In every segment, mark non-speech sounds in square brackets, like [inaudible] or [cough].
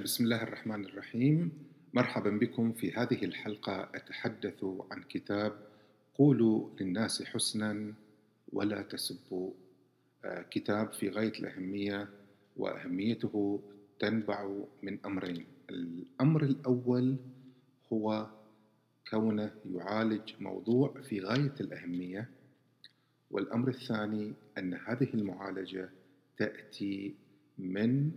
بسم الله الرحمن الرحيم. مرحبا بكم في هذه الحلقة. أتحدث عن كتاب قولوا للناس حسنا ولا تسبوا. آه، كتاب في غاية الأهمية وأهميته تنبع من أمرين. الأمر الأول هو كونه يعالج موضوع في غاية الأهمية. والأمر الثاني أن هذه المعالجة تأتي من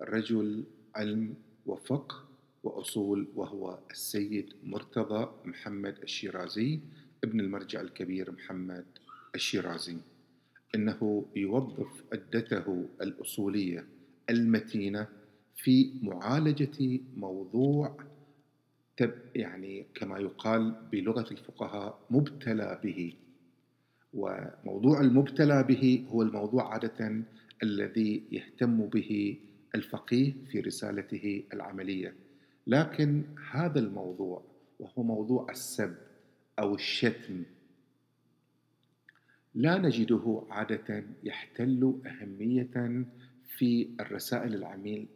رجل علم وفقه وأصول وهو السيد مرتضى محمد الشيرازي ابن المرجع الكبير محمد الشيرازي. إنه يوظف ادته الأصولية المتينة في معالجة موضوع يعني كما يقال بلغة الفقهاء مبتلى به. وموضوع المبتلى به هو الموضوع عادة الذي يهتم به الفقيه في رسالته العملية. لكن هذا الموضوع وهو موضوع السب أو الشتم لا نجده عادة يحتل أهمية في الرسائل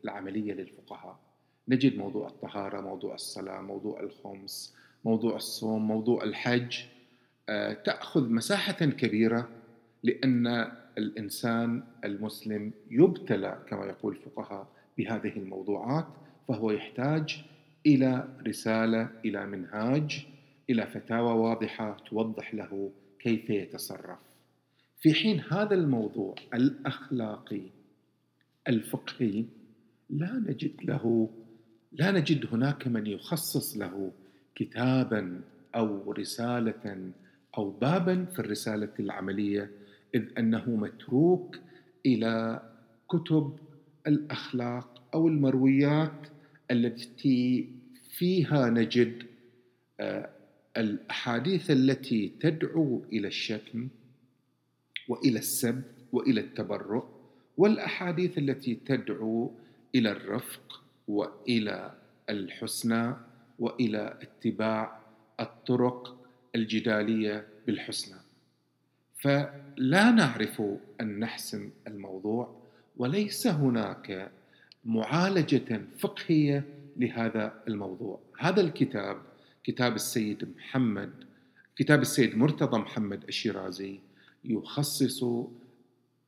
العملية للفقهاء. نجد موضوع الطهارة موضوع الصلاة موضوع الخمس موضوع الصوم موضوع الحج آه، تأخذ مساحة كبيرة لأن الإنسان المسلم يبتلى كما يقول الفقهاء بهذه الموضوعات فهو يحتاج إلى رسالة إلى منهاج إلى فتاوى واضحة توضح له كيف يتصرف. في حين هذا الموضوع الأخلاقي الفقهي لا نجد له لا نجد هناك من يخصص له كتابا أو رسالة أو بابا في الرسالة العملية إذ أنه متروك إلى كتب الأخلاق أو المرويات التي فيها نجد آه، الأحاديث التي تدعو إلى الشتم وإلى السب وإلى التبرؤ والأحاديث التي تدعو إلى الرفق وإلى الحسنى وإلى اتباع الطرق الجدالية بالحسنى. فلا نعرف أن نحسم الموضوع وليس هناك معالجة فقهية لهذا الموضوع. هذا الكتاب كتاب السيد محمد كتاب السيد مرتضى محمد الشيرازي يخصص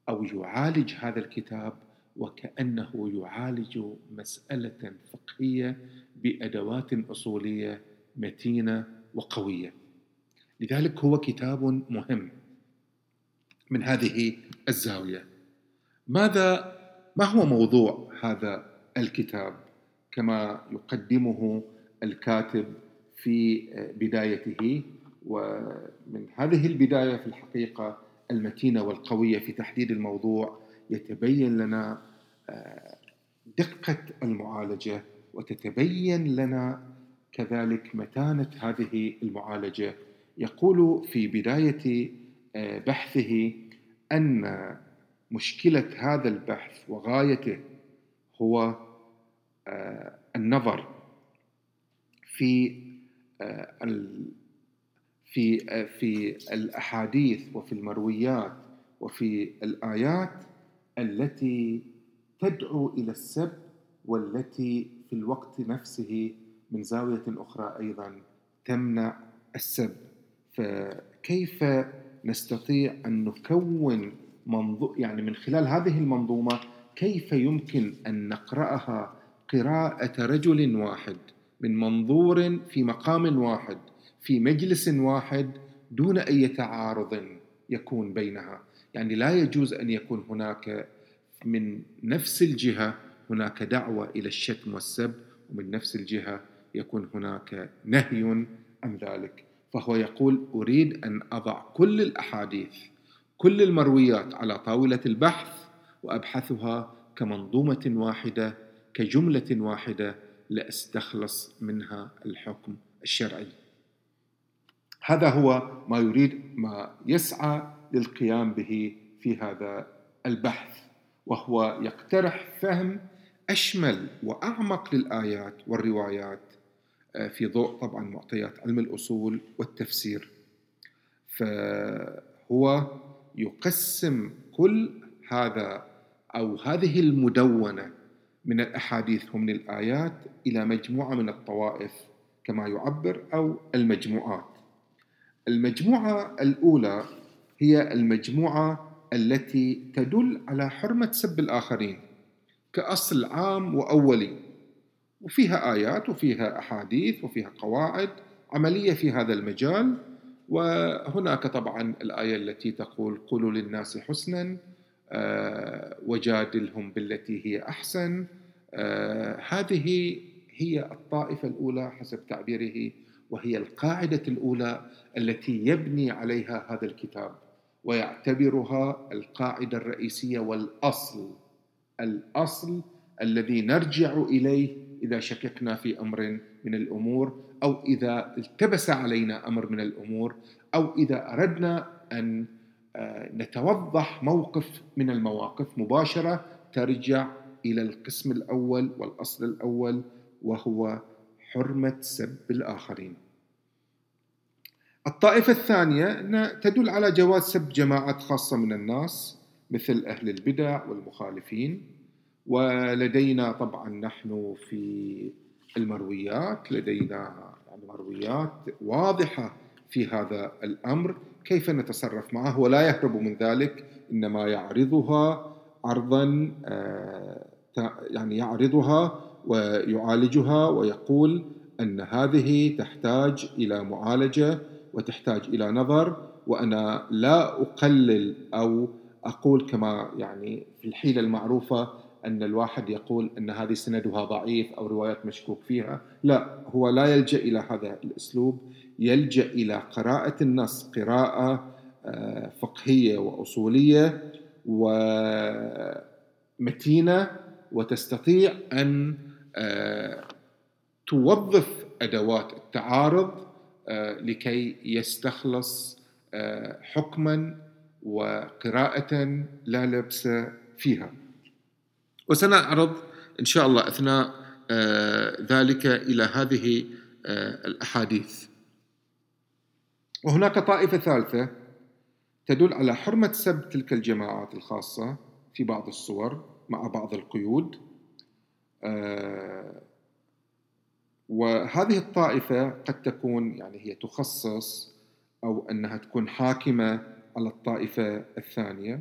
أو يعالج هذا الكتاب وكأنه يعالج مسألة فقهية بأدوات أصولية متينة وقوية. لذلك هو كتاب مهم. من هذه الزاوية. ماذا ما هو موضوع هذا الكتاب كما يقدمه الكاتب في بدايته ومن هذه البداية في الحقيقة المتينة والقوية في تحديد الموضوع يتبين لنا آه، دقة المعالجة وتتبين لنا كذلك متانة هذه المعالجة. يقول في بداية بحثه أن مشكلة هذا البحث وغايته هو آه، النظر في آه، في في الأحاديث وفي المرويات وفي الآيات التي تدعو إلى السب والتي في الوقت نفسه من زاوية أخرى أيضا تمنع السب. فكيف نستطيع أن نكون منظو يعني من خلال هذه المنظومة كيف يمكن أن نقرأها قراءة رجل واحد من منظور في مقام واحد في مجلس واحد دون أي تعارض يكون بينها. يعني لا يجوز أن يكون هناك من نفس الجهة هناك دعوة إلى الشتم والسب ومن نفس الجهة يكون هناك نهي عن ذلك. فهو يقول أريد أن أضع كل الأحاديث كل المرويات على طاولة البحث وأبحثها كمنظومة واحدة كجملة واحدة لأستخلص منها الحكم الشرعي. هذا هو ما يريد ما يسعى للقيام به في هذا البحث وهو يقترح فهم أشمل وأعمق للآيات والروايات في ضوء طبعا معطيات علم الأصول والتفسير. فهو يقسم كل هذا أو هذه المدونة من الأحاديث ومن الآيات إلى مجموعة من الطوائف كما يعبر أو المجموعات. المجموعة الأولى هي المجموعة التي تدل على حرمة سب الآخرين كأصل عام وأولي. وفيها آيات وفيها أحاديث وفيها قواعد عملية في هذا المجال وهناك طبعا الآية التي تقول قولوا للناس حسنا آه، وجادلهم بالتي هي أحسن آه، هذه هي الطائفة الأولى حسب تعبيره وهي القاعدة الأولى التي يبني عليها هذا الكتاب ويعتبرها القاعدة الرئيسية والأصل الأصل الذي نرجع إليه إذا شككنا في أمر من الأمور أو إذا التبس علينا أمر من الأمور أو إذا أردنا أن آه، نتوضح موقف من المواقف مباشرة ترجع إلى القسم الأول والأصل الأول وهو حرمة سب الآخرين. الطائفة الثانية تدل على جواز سب جماعات خاصة من الناس مثل أهل البدع والمخالفين. ولدينا طبعا نحن في المرويات لدينا يعني مرويات واضحة في هذا الأمر. كيف نتصرف معه؟ ولا يهرب من ذلك إنما يعرضها عرضا آه، يعني يعرضها ويعالجها ويقول أن هذه تحتاج إلى معالجة وتحتاج إلى نظر وأنا لا أقلل أو أقول كما يعني في الحيلة المعروفة أن الواحد يقول أن هذه سندها ضعيف أو روايات مشكوك فيها. لا هو لا يلجأ إلى هذا الأسلوب. يلجأ إلى قراءة النص قراءة آه، فقهية وأصولية ومتينة وتستطيع أن آه، توظف أدوات التعارض آه، لكي يستخلص حكما وقراءة لا لبس فيها. وسنعرض إن شاء الله أثناء آه، ذلك إلى هذه آه، الأحاديث. وهناك طائفة ثالثة تدل على حرمة سب تلك الجماعات الخاصة في بعض الصور مع بعض القيود. آه، وهذه الطائفة قد تكون يعني هي تخصص أو أنها تكون حاكمة على الطائفة الثانية.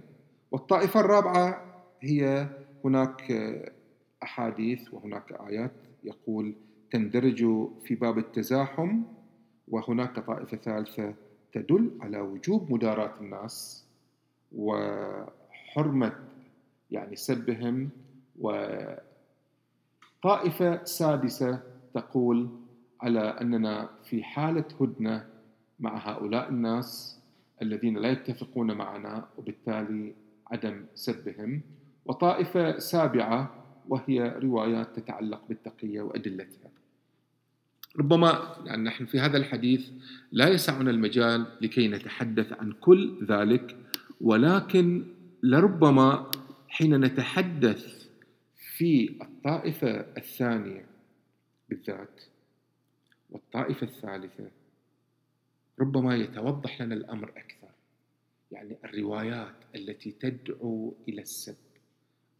والطائفة الرابعة هي هناك أحاديث وهناك آيات يقول تندرج في باب التزاحم وهناك طائفة ثالثة تدل على وجوب مداراة الناس وحرمة يعني سبهم وطائفة سادسة تقول على أننا في حالة هدنة مع هؤلاء الناس الذين لا يتفقون معنا وبالتالي عدم سبهم. وطائفة سابعة وهي روايات تتعلق بالتقية وأدلتها. ربما يعني نحن في هذا الحديث لا يسعنا المجال لكي نتحدث عن كل ذلك ولكن لربما حين نتحدث في الطائفة الثانية بالذات والطائفة الثالثة ربما يتوضح لنا الأمر أكثر. يعني الروايات التي تدعو إلى السب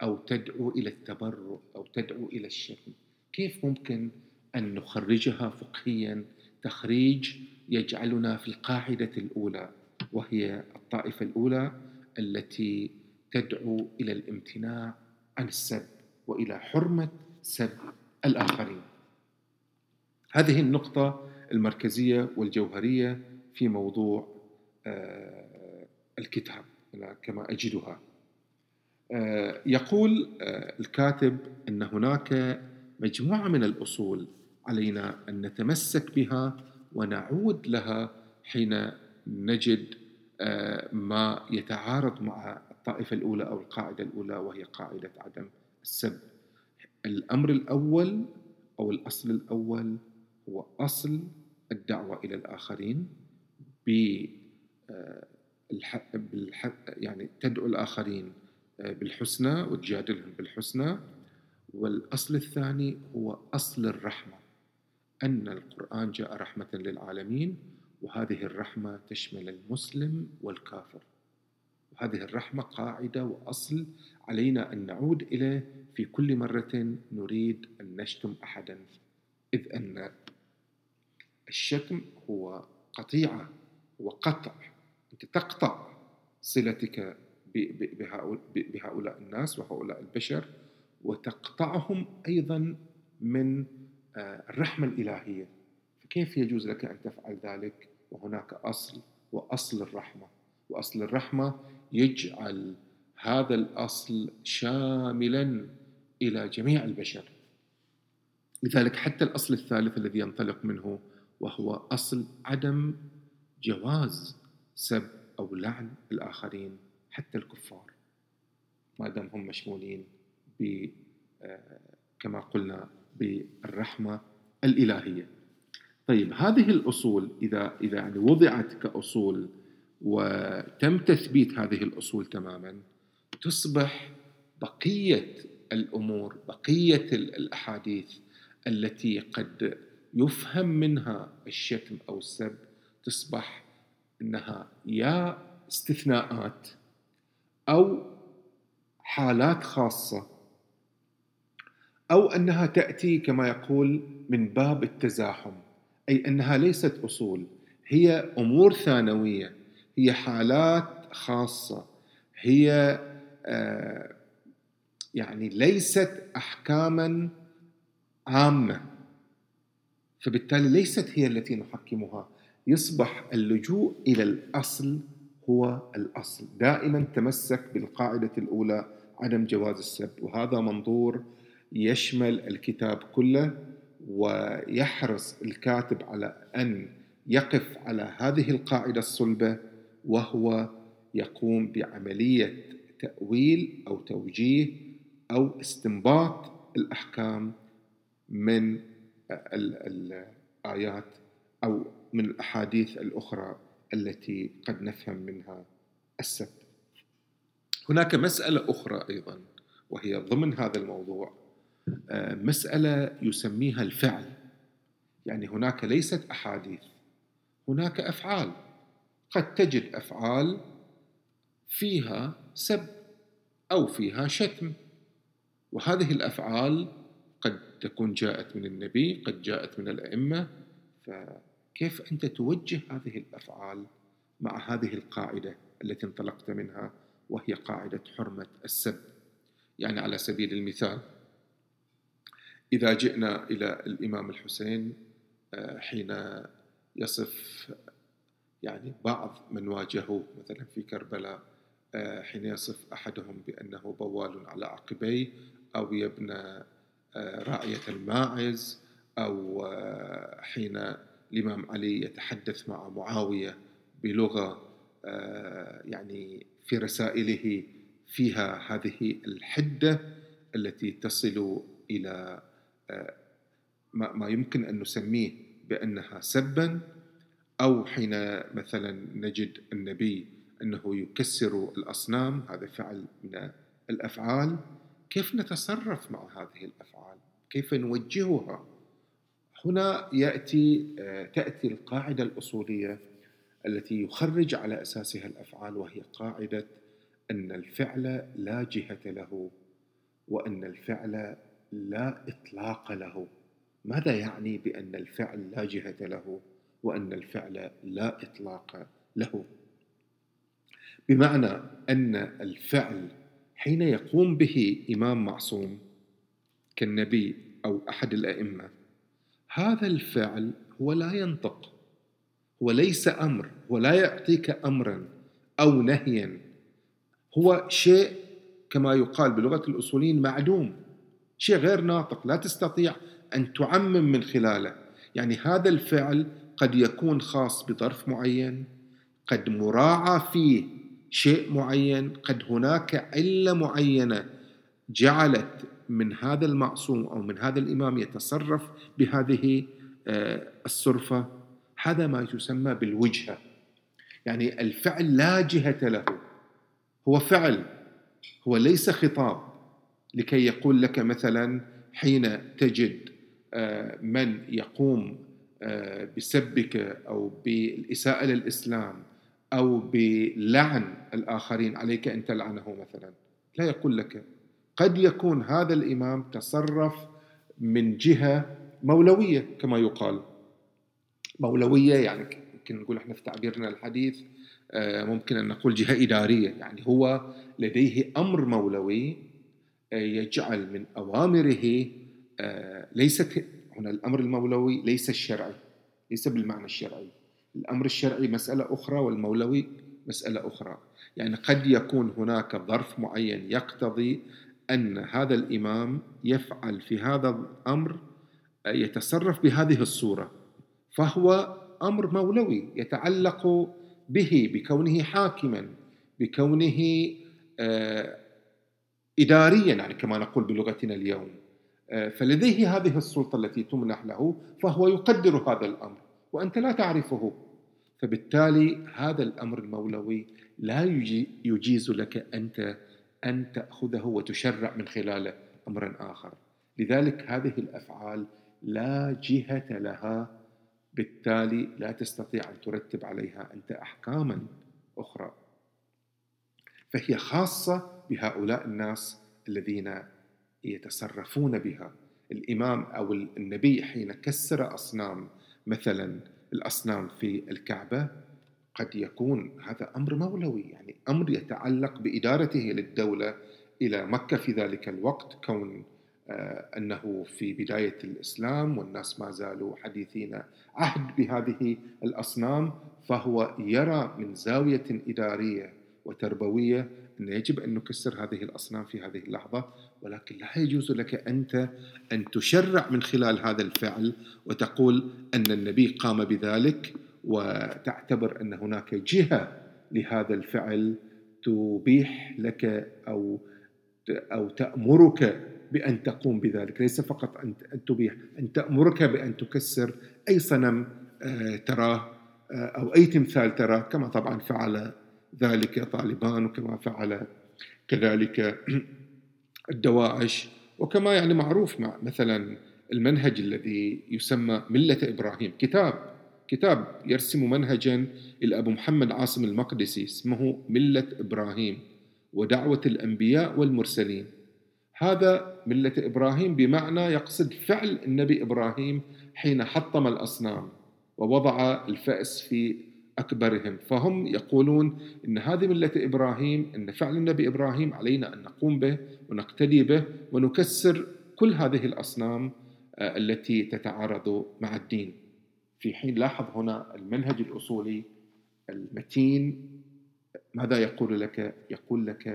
أو تدعو إلى التبرؤ أو تدعو إلى الشتم. كيف ممكن أن نخرجها فقهيا؟ تخريج يجعلنا في القاعدة الأولى وهي الطائفة الأولى التي تدعو إلى الامتناع عن السب وإلى حرمة سب الآخرين. هذه النقطة المركزية والجوهرية في موضوع آه، الكتاب كما أجدها. يقول آه، الكاتب إن هناك مجموعة من الأصول علينا أن نتمسك بها ونعود لها حين نجد آه، ما يتعارض مع الطائفة الأولى أو القاعدة الأولى وهي قاعدة عدم السب. الأمر الأول أو الأصل الأول هو أصل الدعوة إلى الآخرين ب يعني تدعو الآخرين بالحسنى وتجادلهم بالحسنى. والأصل الثاني هو أصل الرحمة أن القرآن جاء رحمة للعالمين وهذه الرحمة تشمل المسلم والكافر. هذه الرحمة قاعدة وأصل علينا أن نعود إليه. في كل مرة نريد أن نشتم أحدا إذ أن الشتم هو قطيعة وقطع. أنت تقطع صلتك بهؤلاء الناس وهؤلاء البشر وتقطعهم أيضا من آه، الرحمة الإلهية. فكيف يجوز لك أن تفعل ذلك؟ وهناك أصل وأصل الرحمة. وأصل الرحمة يجعل هذا الأصل شاملا إلى جميع البشر. لذلك حتى الأصل الثالث الذي ينطلق منه وهو أصل عدم جواز سب أو لعن الآخرين. حتى الكفار ما دام هم مشمولين ب آه، كما قلنا بالرحمة الإلهية. طيب هذه الأصول إذا إذا يعني وضعت كأصول وتم تثبيت هذه الأصول تماما تصبح بقية الأمور بقية الأحاديث التي قد يفهم منها الشتم أو السب تصبح أنها يا استثناءات أو حالات خاصة أو أنها تأتي كما يقول من باب التزاحم أي أنها ليست أصول هي أمور ثانوية هي حالات خاصة هي آه يعني ليست أحكاما عامة فبالتالي ليست هي التي نحكمها. يصبح اللجوء إلى الأصل هو الأصل. دائما تمسك بالقاعدة الأولى عدم جواز السب وهذا منظور يشمل الكتاب كله ويحرص الكاتب على أن يقف على هذه القاعدة الصلبة وهو يقوم بعملية تأويل أو توجيه أو استنباط الأحكام من الآيات أو من الأحاديث الأخرى. التي قد نفهم منها السب هناك مسألة أخرى أيضا وهي ضمن هذا الموضوع آه، مسألة يسميها الفعل. يعني هناك ليست أحاديث هناك أفعال. قد تجد أفعال فيها سب أو فيها شتم. وهذه الأفعال قد تكون جاءت من النبي قد جاءت من الأئمة فكيف أنت توجه هذه الأفعال مع هذه القاعدة التي انطلقت منها وهي قاعدة حرمة السب؟ يعني على سبيل المثال إذا جئنا إلى الإمام الحسين آه، حين يصف يعني بعض من واجهوه مثلا في كربلاء آه، حين يصف أحدهم بأنه بوال على عقبيه أو يبنى آه، راعية الماعز أو حين الإمام علي يتحدث مع معاوية بلغة يعني في رسائله فيها هذه الحدة التي تصل إلى ما يمكن أن نسميه بأنها سبا أو حين مثلا نجد النبي أنه يكسر الأصنام هذا فعل من الأفعال كيف نتصرف مع هذه الأفعال؟ كيف نوجهها؟ هنا يأتي تأتي القاعدة الأصولية التي يخرج على أساسها الأفعال وهي قاعدة أن الفعل لا جهة له وأن الفعل لا إطلاق له. ماذا يعني بأن الفعل لا جهة له وأن الفعل لا إطلاق له؟ بمعنى أن الفعل حين يقوم به إمام معصوم كالنبي أو أحد الأئمة هذا الفعل هو لا ينطق هو ليس أمر هو لا يعطيك أمرا أو نهيا. هو شيء كما يقال بلغة الأصوليين معدوم شيء غير ناطق لا تستطيع أن تعمم من خلاله. يعني هذا الفعل قد يكون خاص بظرف معين قد مراعى فيه شيء معين قد هناك علة معينة جعلت من هذا المعصوم أو من هذا الإمام يتصرف بهذه آه، الصرفة؟ هذا ما يسمى بالوجهة. يعني الفعل لا جهة له. هو فعل هو ليس خطاب. لكي يقول لك مثلا حين تجد آه، من يقوم آه، بسبك أو بالإساءة للإسلام أو بلعن الآخرين عليك أن تلعنه مثلا. لا يقول لك قد يكون هذا الإمام تصرف من جهة مولوية كما يقال. مولوية يعني يمكن نقول إحنا في تعبيرنا الحديث آه، ممكن أن نقول جهة إدارية. يعني هو لديه أمر مولوي آه، يجعل من أوامره آه، ليست هنا الأمر المولوي ليس الشرعي ليس بالمعنى الشرعي. الأمر الشرعي مسألة أخرى والمولوي مسألة أخرى. يعني قد يكون هناك ظرف معين يقتضي أن هذا الإمام يفعل في هذا الأمر يتصرف بهذه الصورة فهو أمر مولوي يتعلق به بكونه حاكما بكونه آه، إداريا يعني كما نقول بلغتنا اليوم. آه، فلديه هذه السلطة التي تمنح له فهو يقدر هذا الأمر وأنت لا تعرفه. فبالتالي هذا الأمر المولوي لا يجيز لك أنت أن تأخذه وتشرع من خلاله أمرا آخر. لذلك هذه الأفعال لا جهة لها بالتالي لا تستطيع أن ترتب عليها أنت أحكاما أخرى. فهي خاصة بهؤلاء الناس الذين يتصرفون بها. الإمام أو النبي حين كسر أصنام مثلا الأصنام في الكعبة قد يكون هذا أمر مولوي يعني أمر يتعلق بإدارته للدولة إلى مكة في ذلك الوقت كون آه، أنه في بداية الإسلام والناس ما زالوا حديثين عهد بهذه الأصنام فهو يرى من زاوية إدارية وتربوية أن يجب أن نكسر هذه الأصنام في هذه اللحظة ولكن لا يجوز لك أنت أن تشرع من خلال هذا الفعل وتقول أن النبي قام بذلك وتعتبر أن هناك جهة لهذا الفعل تبيح لك أو أو تأمرك بأن تقوم بذلك. ليس فقط أن تبيح أن تأمرك بأن تكسر أي صنم آه، تراه آه، أو أي تمثال تراه كما طبعا فعل ذلك طالبان وكما فعل كذلك [clears throat] الدواعش. وكما يعني معروف مع مثلا المنهج الذي يسمى ملة إبراهيم كتاب كتاب يرسم منهجا إلى أبو محمد عاصم المقدسي اسمه ملة إبراهيم ودعوة الأنبياء والمرسلين. هذا ملة إبراهيم بمعنى يقصد فعل النبي إبراهيم حين حطم الأصنام ووضع الفأس في أكبرهم. فهم يقولون إن هذه ملة إبراهيم إن فعل النبي إبراهيم علينا أن نقوم به ونقتدي به ونكسر كل هذه الأصنام آه، التي تتعارض مع الدين. في حين لاحظ هنا المنهج الأصولي المتين. ماذا يقول لك؟ يقول لك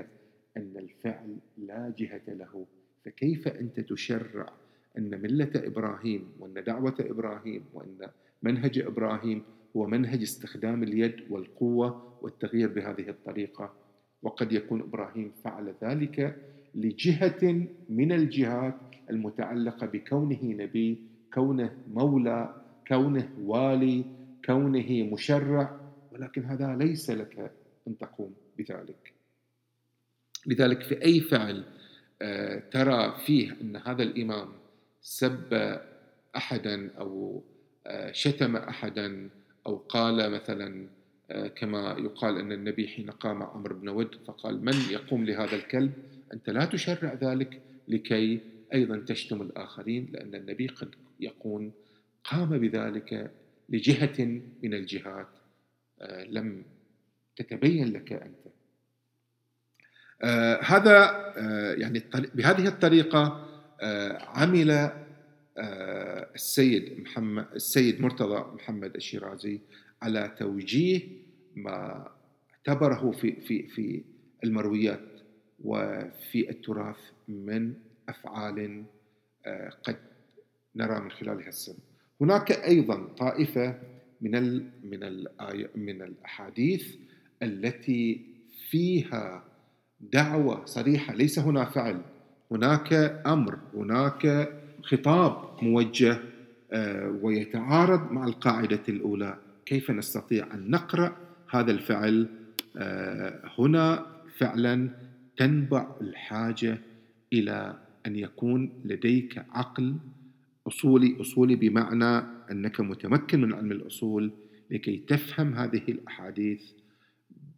أن الفعل لا جهة له. فكيف أنت تشرع أن ملة إبراهيم وأن دعوة إبراهيم وأن منهج إبراهيم هو منهج استخدام اليد والقوة والتغيير بهذه الطريقة؟ وقد يكون إبراهيم فعل ذلك لجهة من الجهات المتعلقة بكونه نبي كونه مولى كونه والي كونه مشرع ولكن هذا ليس لك أن تقوم بذلك. لذلك في أي فعل آه، ترى فيه أن هذا الإمام سب أحدا أو آه، شتم أحدا أو قال مثلا آه، كما يقال أن النبي حين قام عمرو بن ود فقال من يقوم لهذا الكلب؟ أنت لا تشرع ذلك لكي أيضا تشتم الآخرين لأن النبي قد يكون قام بذلك لجهة من الجهات لم تتبين لك أنت آه هذا آه يعني بهذه الطريقة آه عمل آه السيد محمد السيد مرتضى محمد الشيرازي على توجيه ما اعتبره في في في المرويات وفي التراث من أفعال آه، قد نرى من خلالها السن. هناك أيضا طائفة من ال من ال من الأحاديث التي فيها دعوة صريحة ليس هنا فعل. هناك أمر هناك خطاب موجه آه، ويتعارض مع القاعدة الأولى. كيف نستطيع أن نقرأ هذا الفعل؟ آه، هنا فعلا تنبع الحاجة إلى أن يكون لديك عقل أصولي أصولي بمعنى أنك متمكن من علم الأصول لكي تفهم هذه الأحاديث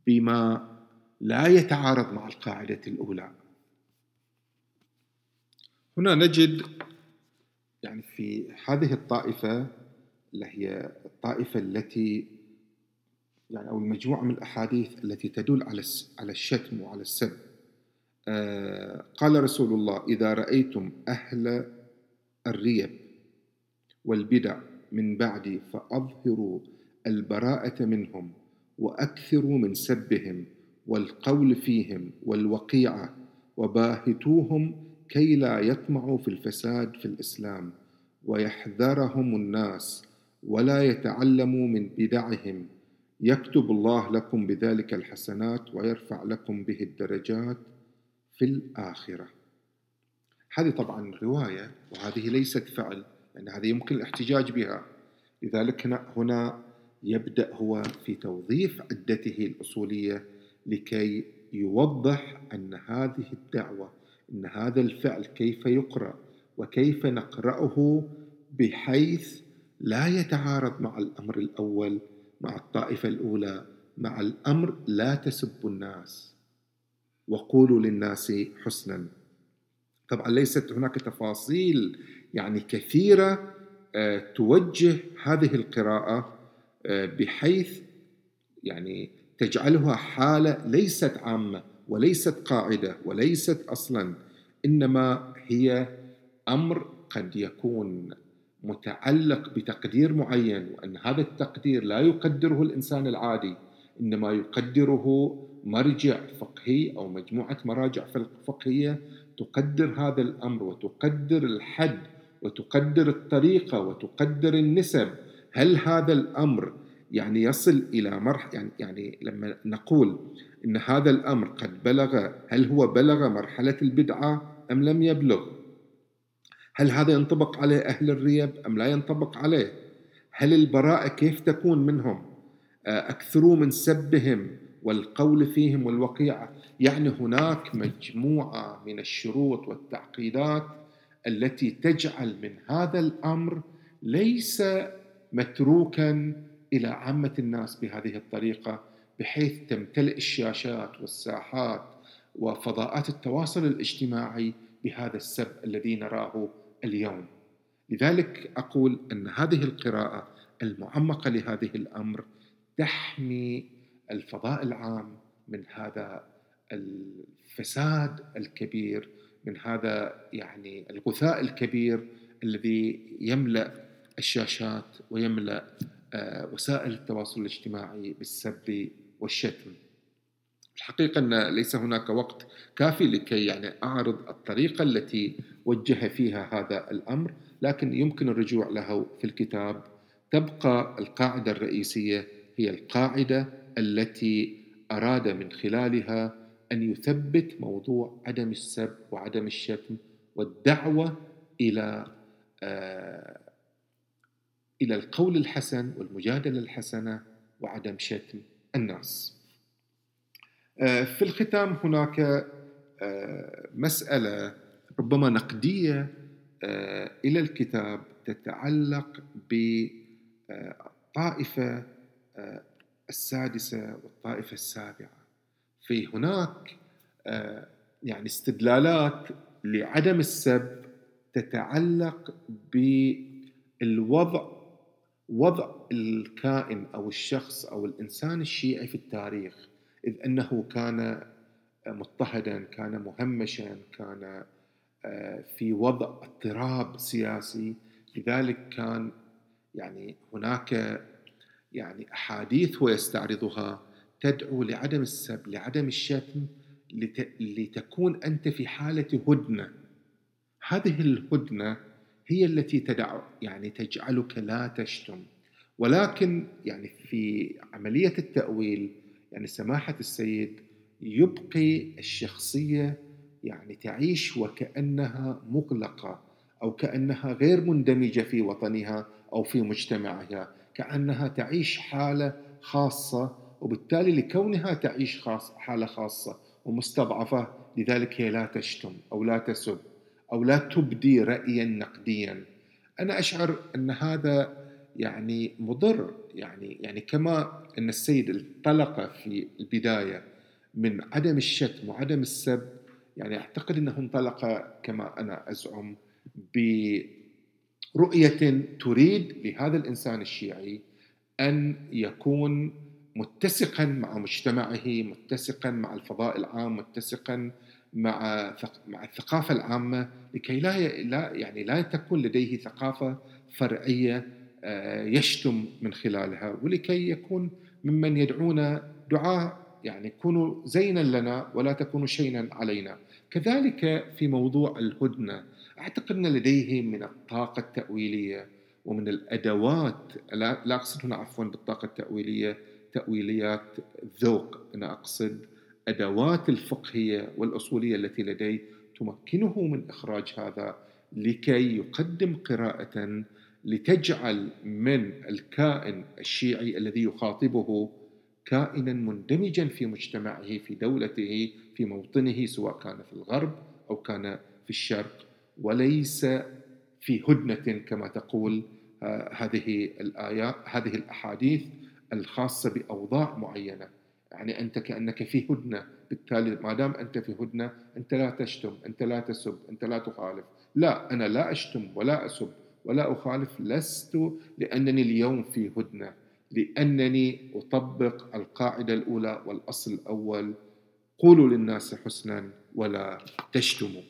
بما لا يتعارض مع القاعدة الأولى. هنا نجد يعني في هذه الطائفة اللي هي الطائفة التي يعني أو المجموعة من الأحاديث التي تدل على على الشتم وعلى السب. آه قال رسول الله إذا رأيتم أهل الريب والبدع من بعدي فأظهروا البراءة منهم وأكثروا من سبهم والقول فيهم والوقيعة وباهتوهم كي لا يطمعوا في الفساد في الإسلام ويحذرهم الناس ولا يتعلموا من بدعهم. يكتب الله لكم بذلك الحسنات ويرفع لكم به الدرجات في الآخرة. هذه طبعا رواية وهذه ليست فعل لأن هذه يمكن الاحتجاج بها. لذلك هنا, هنا يبدأ هو في توظيف عدته الأصولية لكي يوضح أن هذه الدعوة أن هذا الفعل كيف يقرأ وكيف نقرأه بحيث لا يتعارض مع الأمر الأول مع الطائفة الأولى مع الأمر لا تسبوا الناس. وقولوا للناس حسنا. طبعا ليست هناك تفاصيل يعني كثيرة آه، توجه هذه القراءة آه، بحيث يعني تجعلها حالة ليست عامة وليست قاعدة وليست أصلا إنما هي أمر قد يكون متعلق بتقدير معين وأن هذا التقدير لا يقدره الإنسان العادي إنما يقدره مرجع فقهي أو مجموعة مراجع فقهية تقدر هذا الأمر وتقدر الحد وتقدر الطريقة وتقدر النسب هل هذا الأمر يعني يصل إلى مرحلة يعني, يعني لما نقول إن هذا الأمر قد بلغ هل هو بلغ مرحلة البدعة أم لم يبلغ؟ هل هذا ينطبق عليه أهل الريب أم لا ينطبق عليه؟ هل البراءة كيف تكون منهم؟ آه، أكثروا من سبهم والقول فيهم والوقيعة. يعني هناك مجموعة من الشروط والتعقيدات التي تجعل من هذا الأمر ليس متروكا إلى عامة الناس بهذه الطريقة بحيث تمتلئ الشاشات والساحات وفضاءات التواصل الاجتماعي بهذا السب الذي نراه اليوم. لذلك أقول أن هذه القراءة المعمقة لهذه الأمر تحمي الفضاء العام من هذا الفساد الكبير من هذا يعني الغثاء الكبير الذي يملأ الشاشات ويملأ آه، وسائل التواصل الاجتماعي بالسب والشتم. الحقيقة أن ليس هناك وقت كافي لكي يعني أعرض الطريقة التي وجه فيها هذا الأمر لكن يمكن الرجوع له في الكتاب. تبقى القاعدة الرئيسية هي القاعدة التي أراد من خلالها أن يثبت موضوع عدم السب وعدم الشتم والدعوة إلى آه إلى القول الحسن والمجادلة الحسنة وعدم شتم الناس. آه، في الختام هناك آه، مسألة ربما نقدية إلى الكتاب تتعلق بالطائفة السادسة والطائفة السابعة في هناك يعني استدلالات لعدم السب تتعلق بالوضع وضع الكائن أو الشخص أو الإنسان الشيعي في التاريخ إذ أنه كان مضطهدا كان مهمشا كان آه، في وضع اضطراب سياسي. لذلك كان يعني هناك يعني أحاديث هو يستعرضها تدعو لعدم السب لعدم الشتم لتكون أنت في حالة هدنة. هذه الهدنة هي التي تدع يعني تجعلك لا تشتم. ولكن يعني في عملية التأويل يعني سماحة السيد يبقي الشخصية يعني تعيش وكأنها مغلقة أو كأنها غير مندمجة في وطنها أو في مجتمعها كأنها تعيش حالة خاصة وبالتالي لكونها تعيش خاص حالة خاصة ومستضعفة لذلك هي لا تشتم أو لا تسب أو لا تبدي رأيا نقديا. أنا أشعر أن هذا يعني مضر يعني يعني كما أن السيد انطلق في البداية من عدم الشتم وعدم السب يعني أعتقد أنه انطلق كما أنا أزعم برؤية تريد لهذا الإنسان الشيعي أن يكون متسقا مع مجتمعه متسقا مع الفضاء العام متسقا مع مع الثقافة العامة لكي لا يعني لا تكون لديه ثقافة فرعية آه، يشتم من خلالها ولكي يكون ممن يدعون دعاء يعني كونوا زينا لنا ولا تكونوا شينا علينا. كذلك في موضوع الهدنة أعتقد أن لديه من الطاقة التأويلية ومن الأدوات لا أقصد هنا عفوا بالطاقة التأويلية تأويليات ذوق. أنا أقصد أدوات الفقهية والأصولية التي لديه تمكنه من إخراج هذا لكي يقدم قراءة لتجعل من الكائن الشيعي الذي يخاطبه كائنا مندمجا في مجتمعه في دولته في موطنه سواء كان في الغرب أو كان في الشرق وليس في هدنة كما تقول آه، هذه الايات هذه الأحاديث. الخاصة بأوضاع معينة. يعني أنت كأنك في هدنة. بالتالي ما دام أنت في هدنة أنت لا تشتم أنت لا تسب أنت لا تخالف. لا أنا لا أشتم ولا أسب ولا أخالف لست لأنني اليوم في هدنة. لأنني أطبق القاعدة الأولى والأصل الأول. قولوا للناس حسنا ولا تشتموا.